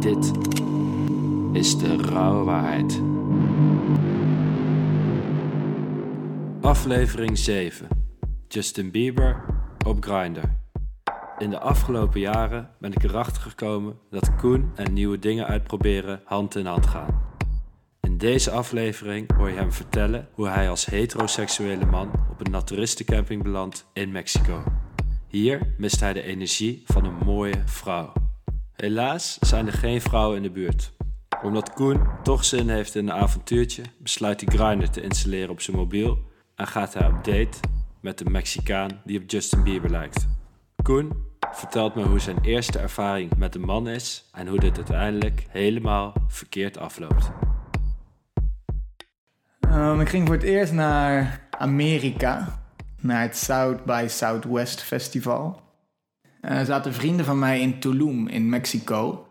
Dit is de rauwe waarheid. Aflevering 7. Justin Bieber op Grindr. In de afgelopen jaren ben ik erachter gekomen dat Koen en nieuwe dingen uitproberen hand in hand gaan. In deze aflevering hoor je hem vertellen hoe hij als heteroseksuele man op een naturistencamping belandt in Mexico. Hier mist hij de energie van een mooie vrouw. Helaas zijn er geen vrouwen in de buurt. Omdat Koen toch zin heeft in een avontuurtje, besluit hij Grindr te installeren op zijn mobiel en gaat hij op date met een Mexicaan die op Justin Bieber lijkt. Koen vertelt me hoe zijn eerste ervaring met een man is en hoe dit uiteindelijk helemaal verkeerd afloopt. Um, ik ging voor het eerst naar Amerika, naar het South by Southwest Festival. Er zaten vrienden van mij in Tulum in Mexico.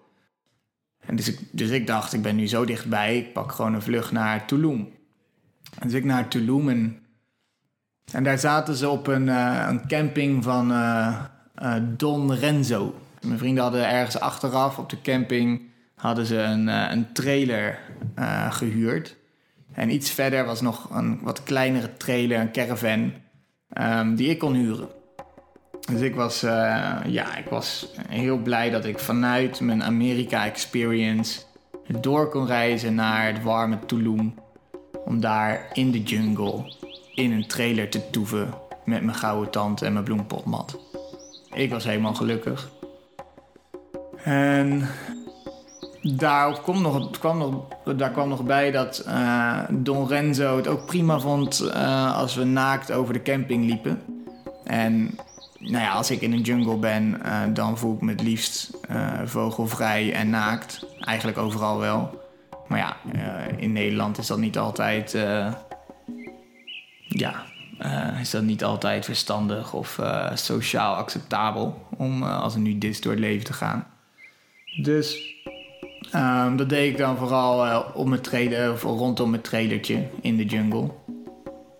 En dus ik, dus ik dacht, ik ben nu zo dichtbij, ik pak gewoon een vlucht naar Tulum. Dus ik naar Tulum en, en daar zaten ze op een, uh, een camping van uh, uh, Don Renzo. Mijn vrienden hadden ergens achteraf op de camping hadden ze een, een trailer gehuurd. En iets verder was nog een wat kleinere trailer, een caravan, um, die ik kon huren. Dus ik was, uh, ja, ik was heel blij dat ik vanuit mijn Amerika-experience door kon reizen naar het warme Tulum. Om daar in de jungle in een trailer te toeven met mijn gouden tante en mijn bloempotmat. Ik was helemaal gelukkig. En daar kwam nog, kwam nog, daar kwam nog bij dat uh, Don Renzo het ook prima vond uh, als we naakt over de camping liepen. En nou ja, als ik in een jungle ben, uh, dan voel ik me het liefst vogelvrij en naakt. Eigenlijk overal wel. Maar ja, in Nederland is dat niet altijd. ja, is dat niet altijd verstandig of sociaal acceptabel om als een nudist door het leven te gaan. Dus Um, dat deed ik dan vooral op mijn trailer, of rondom mijn trailertje in de jungle.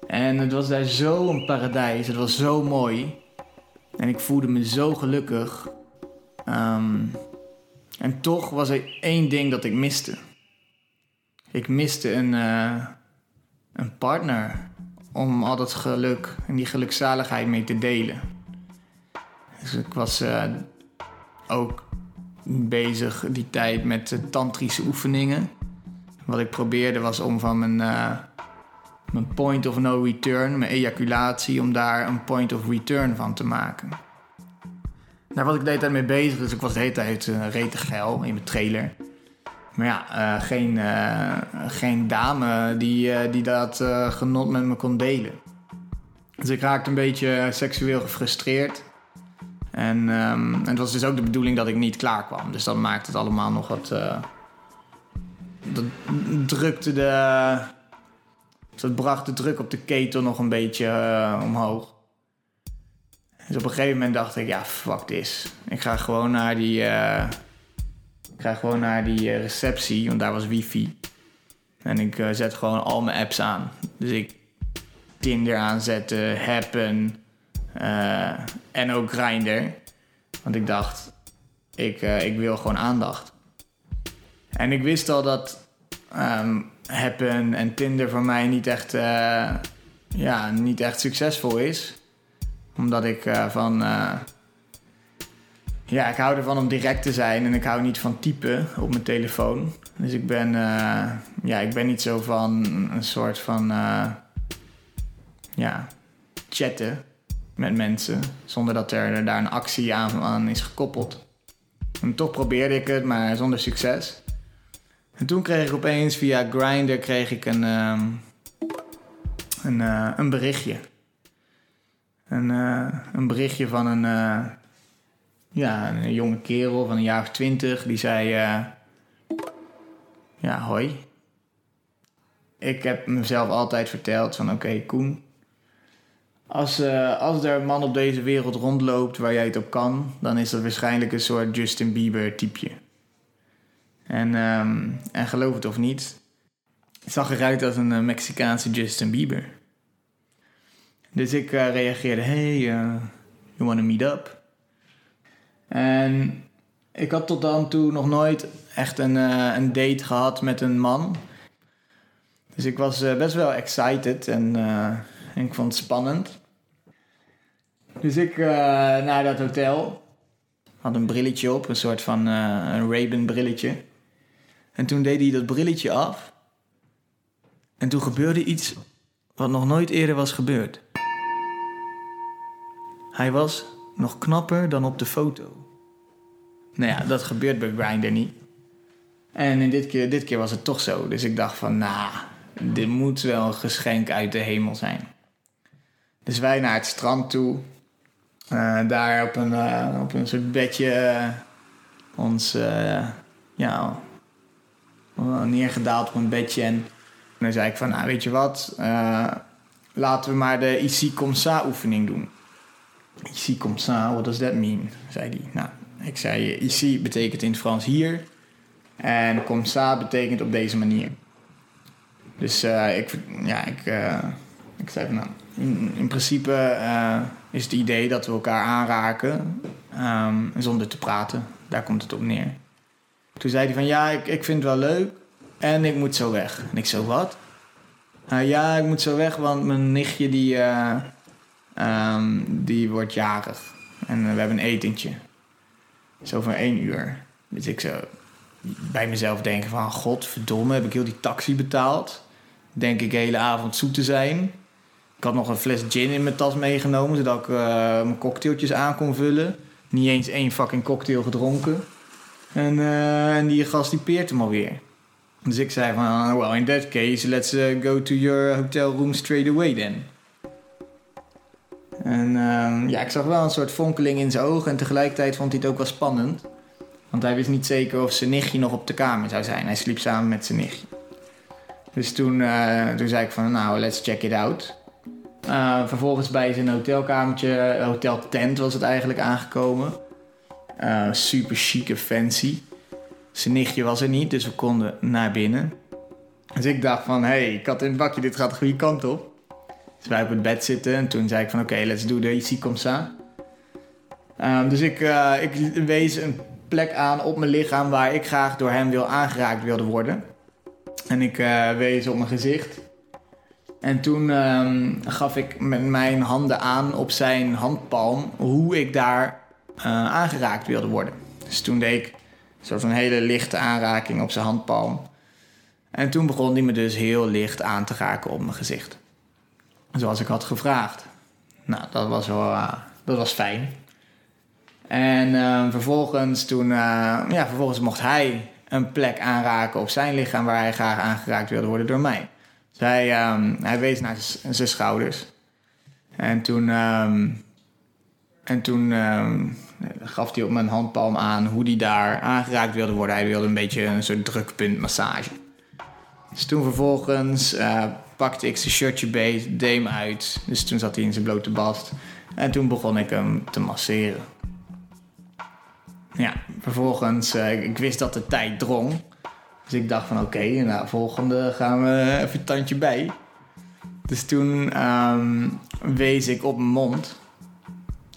En het was daar zo een paradijs. Het was zo mooi. En ik voelde me zo gelukkig. Um, en toch was er één ding dat ik miste. Ik miste een, uh, een partner om al dat geluk en die gelukzaligheid mee te delen. Dus ik was uh, ook bezig die tijd met tantrische oefeningen. Wat ik probeerde was om van mijn, uh, mijn point of no return, mijn ejaculatie, om daar een point of return van te maken. Daar was ik de hele tijd mee bezig, dus ik was de hele tijd uh, rete geil in mijn trailer. Maar ja, uh, geen, geen dame die, die dat genot met me kon delen. Dus ik raakte een beetje seksueel gefrustreerd. En, um, en het was dus ook de bedoeling dat ik niet klaar kwam. Dus dat maakte het allemaal nog wat. Dat drukte de. Dat bracht de druk op de ketel nog een beetje uh, omhoog. Dus op een gegeven moment dacht ik, ja, fuck this. Ik ga gewoon naar die. Uh, ik ga gewoon naar die receptie, want daar was wifi. En ik zet gewoon al mijn apps aan. Dus ik Tinder aanzetten, Happen. En ook Grindr. Want ik dacht, ik, ik wil gewoon aandacht. En ik wist al dat um, Happen en Tinder voor mij niet echt, uh, ja, niet echt succesvol is. Omdat ik van... ja, ik hou ervan om direct te zijn en ik hou niet van typen op mijn telefoon. Dus ik ben, ja, ik ben niet zo van een soort van... ja, chatten met mensen. Zonder dat er daar een actie aan, aan is gekoppeld. En toch probeerde ik het, maar zonder succes. En toen kreeg ik opeens via Grindr kreeg ik een, um, een, uh, een berichtje. Een, uh, een berichtje van een, uh, ja, een jonge kerel van een jaar of twintig. Die zei... ja, hoi. Ik heb mezelf altijd verteld van... Oké, Koen, als, als er een man op deze wereld rondloopt waar jij het op kan, dan is dat waarschijnlijk een soort Justin Bieber typeje. En, um, en geloof het of niet, zag eruit als een uh, Mexicaanse Justin Bieber. Dus ik uh, reageerde: Hey, you wanna meet up? En ik had tot dan toe nog nooit echt een, eh, een date gehad met een man. Dus ik was eh, best wel excited en, eh, en ik vond het spannend. Dus ik eh, naar dat hotel had een brilletje op, een soort van eh, een Ray-Ban brilletje. En toen deed hij dat brilletje af. En toen gebeurde iets wat nog nooit eerder was gebeurd. Hij was nog knapper dan op de foto. Nou ja, dat gebeurt bij Grindr niet. En in dit, keer, dit keer was het toch zo. Dus ik dacht van, nou, dit moet wel een geschenk uit de hemel zijn. Dus wij naar het strand toe. Eh, daar op een, eh, op een soort bedje eh, ons ja, neergedaald op een bedje. En dan zei ik van, nou weet je wat, eh, laten we maar de ici comme ça oefening doen. Ici comme ça, what does that mean? zei hij. Nou, ik zei, ici betekent in het Frans hier. En comme ça betekent op deze manier. Dus eh, ik, ja, ik, eh, ik zei van, nou, in, in principe is het idee dat we elkaar aanraken ehm, zonder te praten. Daar komt het op neer. Toen zei hij van, ja, ik, ik vind het wel leuk en ik moet zo weg. En ik zo, wat? "Nou ja, ik moet zo weg, want mijn nichtje die, eh, ehm, die wordt jarig. En we hebben een etentje. Zo van één uur. Dus ik zo bij mezelf denken van... Godverdomme, heb ik heel die taxi betaald? Denk ik de hele avond zoet te zijn. Ik had nog een fles gin in mijn tas meegenomen... zodat ik eh, mijn cocktailtjes aan kon vullen. Niet eens één fucking cocktail gedronken. En, eh, en die gast die peert hem alweer. Dus ik zei van... Well, in that case, let's eh, go to your hotel room straight away then. En ehm, ja, ik zag wel een soort fonkeling in zijn ogen. En tegelijkertijd vond hij het ook wel spannend. Want hij wist niet zeker of zijn nichtje nog op de kamer zou zijn. Hij sliep samen met zijn nichtje. Dus toen, eh, toen zei ik van, nou, let's check it out. Vervolgens bij zijn hotelkamertje, hoteltent was het eigenlijk aangekomen. Eh, super chic en fancy. Zijn nichtje was er niet, dus we konden naar binnen. Dus ik dacht van, hé, hey, ik had in het bakje, dit gaat de goede kant op. Dus wij op het bed zitten en toen zei ik van, oké, let's do the ici comme ça. Ehm, dus ik, eh, ik wees een plek aan op mijn lichaam waar ik graag door hem wil aangeraakt wilde worden. En ik eh, wees op mijn gezicht. En toen ehm, gaf ik met mijn handen aan op zijn handpalm hoe ik daar eh, aangeraakt wilde worden. Dus toen deed ik soort van hele lichte aanraking op zijn handpalm. En toen begon hij me dus heel licht aan te raken op mijn gezicht. Zoals ik had gevraagd. Nou, dat was wel eh, dat was fijn. En eh, vervolgens, toen, eh, ja, vervolgens mocht hij een plek aanraken op zijn lichaam waar hij graag aangeraakt wilde worden door mij. Dus hij, ehm, hij wees naar zijn schouders. En toen, ehm, en toen ehm, gaf hij op mijn handpalm aan hoe hij daar aangeraakt wilde worden. Hij wilde een beetje een soort drukpuntmassage. Dus toen vervolgens eh, pakte ik zijn shirtje beet, deed hem uit. Dus toen zat hij in zijn blote bast. En toen begon ik hem te masseren. Ja, vervolgens, eh, ik, wist dat de tijd drong. Dus ik dacht van oké, nou volgende gaan we even tandje bij. Dus toen ehm, wees ik op mijn mond.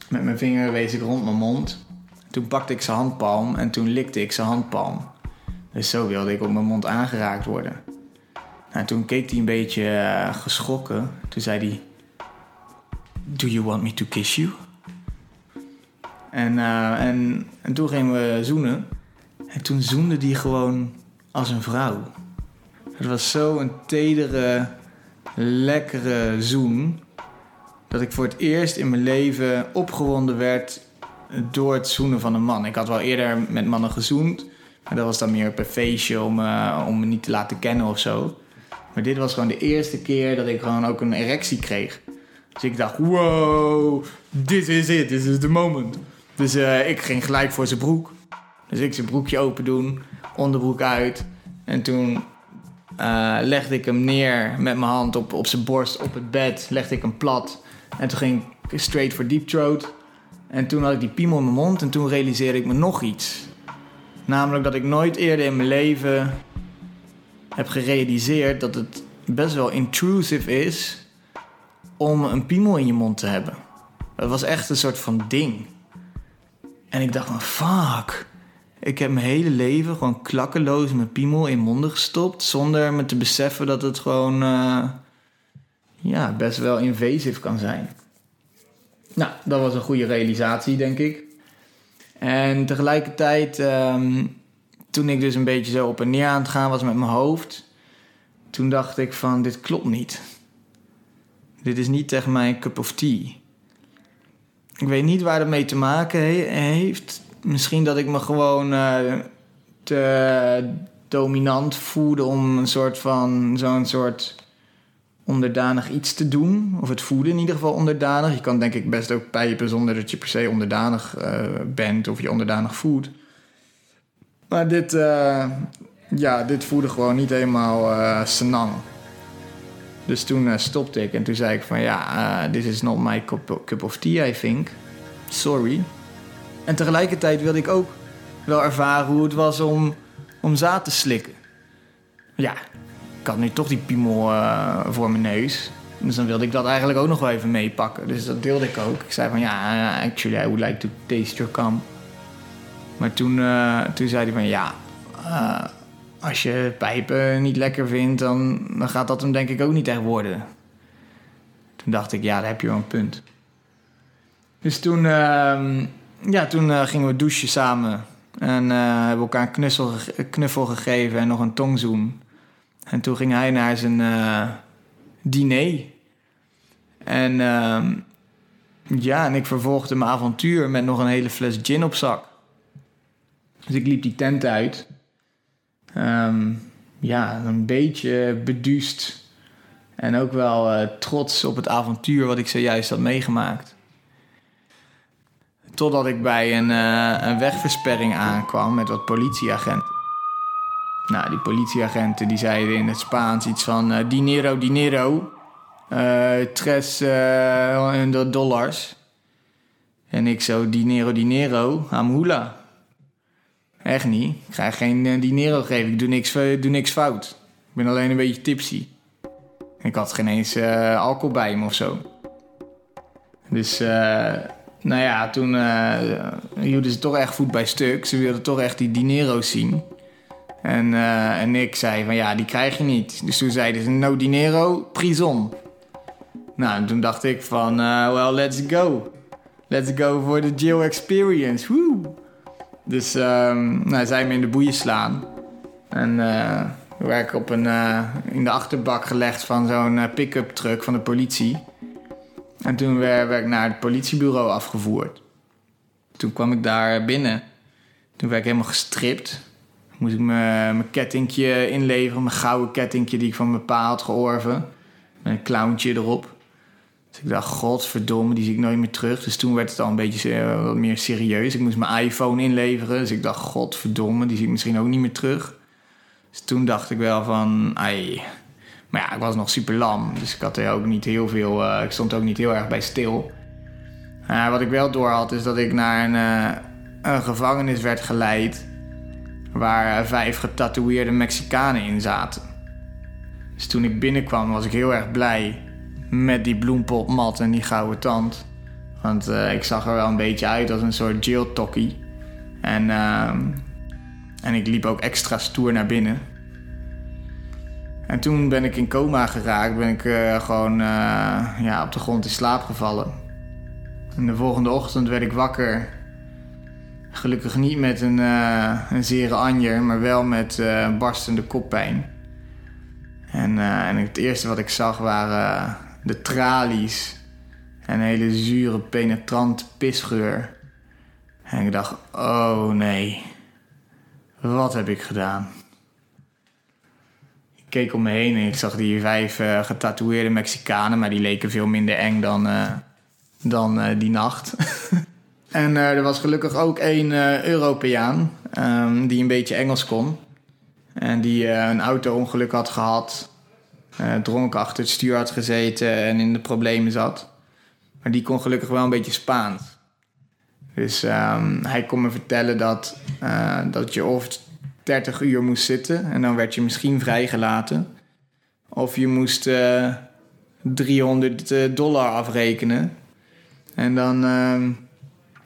Met mijn vinger wees ik rond mijn mond. Toen pakte ik zijn handpalm en toen likte ik zijn handpalm. Dus zo wilde ik op mijn mond aangeraakt worden. Nou, toen keek hij een beetje eh, geschrokken. Toen zei hij: Do you want me to kiss you? En, eh, en, en toen gingen we zoenen. En toen zoende hij gewoon als een vrouw. Het was zo een tedere, lekkere zoen. Dat ik voor het eerst in mijn leven opgewonden werd door het zoenen van een man. Ik had wel eerder met mannen gezoend. Maar dat was dan meer een feestje om, eh, om me niet te laten kennen of zo. Maar dit was gewoon de eerste keer dat ik gewoon ook een erectie kreeg. Dus ik dacht, wow, this is it, this is the moment. Dus eh, ik ging gelijk voor zijn broek. Dus ik zijn broekje open doen, onderbroek uit. En toen eh, legde ik hem neer met mijn hand op, op zijn borst op het bed. Legde ik hem plat. En toen ging ik straight voor deep throat. En toen had ik die piemel in mijn mond. En toen realiseerde ik me nog iets. Namelijk dat ik nooit eerder in mijn leven heb gerealiseerd dat het best wel intrusive is om een piemel in je mond te hebben. Het was echt een soort van ding. En ik dacht van fuck. Ik heb mijn hele leven gewoon klakkeloos mijn piemel in monden gestopt. Zonder me te beseffen dat het gewoon uh, ja, best wel invasief kan zijn. Nou, dat was een goede realisatie, denk ik. En tegelijkertijd, um, toen ik dus een beetje zo op en neer aan het gaan was met mijn hoofd, toen dacht ik van dit klopt niet. Dit is niet echt mijn cup of tea. Ik weet niet waar dat mee te maken heeft. Misschien dat ik me gewoon uh, te dominant voelde om een soort van zo'n soort onderdanig iets te doen. Of het voelde in ieder geval onderdanig. Je kan denk ik best ook pijpen zonder dat je per se onderdanig uh, bent of je onderdanig voelt. Maar dit, uh, ja, dit voelde gewoon niet helemaal uh, senang. Dus toen stopte ik en toen zei ik van ja, this is not my cup, of tea, I think. Sorry. En tegelijkertijd wilde ik ook wel ervaren hoe het was om, om zaad te slikken. Ja, had nu toch die piemel uh, voor mijn neus. Dus dan wilde ik dat eigenlijk ook nog wel even meepakken. Dus dat deelde ik ook. Ik zei van ja, actually I would like to taste your cum. Maar toen, uh, toen zei hij van ja, als je pijpen niet lekker vindt, dan, dan gaat dat hem denk ik ook niet echt worden. Toen dacht ik, ja, daar heb je wel een punt. Dus toen, uh, ja, toen gingen we douchen samen. En hebben elkaar een knuffel, knuffel gegeven en nog een tongzoen. En toen ging hij naar zijn uh, diner. En ehm, ja, en ik vervolgde mijn avontuur met nog een hele fles gin op zak. Dus ik liep die tent uit. Um, ja, een beetje beduust. En ook wel trots op het avontuur wat ik zojuist had meegemaakt. Totdat ik bij een, uh, een wegversperring aankwam met wat politieagenten. Nou, die politieagenten die zeiden in het Spaans iets van uh, dinero, dinero. Uh, tres uh, dollars. En ik zo, dinero, dinero, amhula. Echt niet. Ik ga geen dinero geven. Ik doe niks, doe niks fout. Ik ben alleen een beetje tipsy. Ik had geen eens alcohol bij me of zo. Dus nou ja, toen uh, hielden ze toch echt voet bij stuk. Ze wilden toch echt die dinero's zien. En, uh, en ik zei van ja, die krijg je niet. Dus toen zeiden ze no dinero, prison. Nou, en toen dacht ik van uh, well, let's go. Let's go for the jail experience. Woo! Dus um, nou, zij me in de boeien slaan. En uh, werd ik op een, in de achterbak gelegd van zo'n pick-up truck van de politie. En toen werd, ik naar het politiebureau afgevoerd. Toen kwam ik daar binnen. Toen werd ik helemaal gestript. Moest ik mijn kettingje inleveren, mijn gouden kettingje die ik van mijn pa had georven. Met een clowntje erop. Dus ik dacht, godverdomme, die zie ik nooit meer terug. Dus toen werd het al een beetje uh, wat meer serieus. Ik moest mijn iPhone inleveren. Dus ik dacht, godverdomme, die zie ik misschien ook niet meer terug. Dus toen dacht ik wel van, ai, maar ja, ik was nog super lam. Dus ik had er ook niet heel veel. Uh, ik stond ook niet heel erg bij stil. Uh, wat ik wel door had, is dat ik naar een, uh, een gevangenis werd geleid. Waar vijf getatoeëerde Mexicanen in zaten. Dus toen ik binnenkwam, was ik heel erg blij. Met die bloempotmat en die gouden tand. Want ik zag er wel een beetje uit als een soort jail tokkie. En, ehm, en ik liep ook extra stoer naar binnen. En toen ben ik in coma geraakt, ben ik uh, gewoon ja, op de grond in slaap gevallen. En de volgende ochtend werd ik wakker. Gelukkig niet met een, uh, een zere anjer, maar wel met barstende koppijn. En, en het eerste wat ik zag waren de tralies en een hele zure, penetrante pisgeur. En ik dacht, oh nee, wat heb ik gedaan? keek om me heen en ik zag die vijf getatoeëerde Mexicanen, maar die leken veel minder eng dan, dan die nacht. en er was gelukkig ook één Europeaan um, die een beetje Engels kon. En die een auto-ongeluk had gehad, dronken achter het stuur had gezeten en in de problemen zat. Maar die kon gelukkig wel een beetje Spaans. Dus um, hij kon me vertellen dat, dat je of 30 uur moest zitten en dan werd je misschien vrijgelaten. Of je moest uh, eh, 300 eh, dollar afrekenen en dan, uh,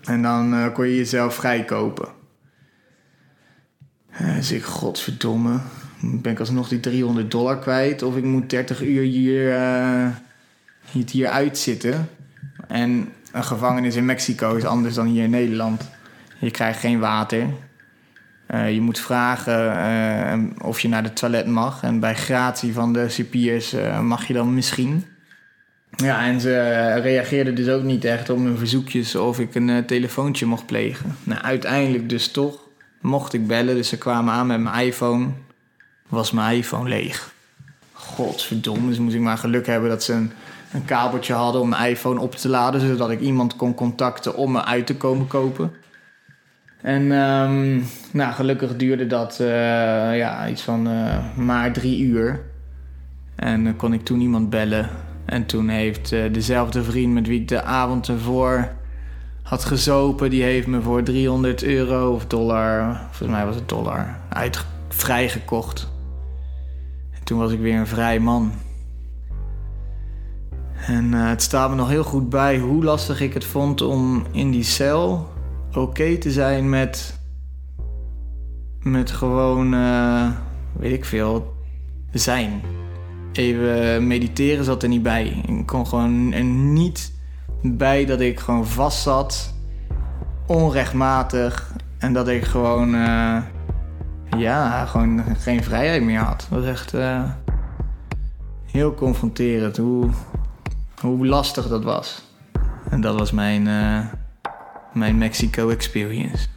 en dan uh, kon je jezelf vrijkopen. Uh, dus ik, godverdomme, ben ik alsnog die 300 dollar kwijt of ik moet 30 uur hier, uh, hier uitzitten. En een gevangenis in Mexico is anders dan hier in Nederland. Je krijgt geen water. Je moet vragen of je naar de toilet mag. En bij gratie van de cipiers mag je dan misschien. Ja, en ze reageerden dus ook niet echt op mijn verzoekjes of ik een telefoontje mocht plegen. Nou, uiteindelijk dus toch mocht ik bellen. Dus ze kwamen aan met mijn iPhone. Was mijn iPhone leeg. Godverdomme, dus moest ik maar geluk hebben dat ze een, een kabeltje hadden om mijn iPhone op te laden. Zodat ik iemand kon contacten om me uit te komen kopen. En um, nou, gelukkig duurde dat uh, ja, iets van uh, maar drie uur. En uh, kon ik toen iemand bellen. En toen heeft dezelfde vriend met wie ik de avond ervoor had gezopen... die heeft me voor 300 euro of dollar, volgens mij was het dollar, uit, vrijgekocht. En toen was ik weer een vrij man. En het staat me nog heel goed bij hoe lastig ik het vond om in die cel oké te zijn met. met gewoon. Uh, weet ik veel. zijn. Even mediteren zat er niet bij. Ik kon gewoon er niet bij dat ik gewoon vast zat. Onrechtmatig. En dat ik gewoon. Uh, ja, gewoon geen vrijheid meer had. Dat was echt. Uh, heel confronterend hoe, hoe lastig dat was. En dat was mijn mijn Mexico experience.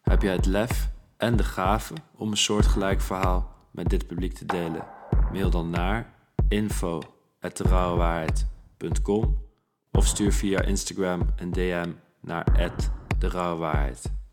Heb jij het lef en de gave om een soortgelijk verhaal met dit publiek te delen? Mail dan naar info@derouwewaarheid.com of stuur via Instagram een DM naar @derouwewaarheid.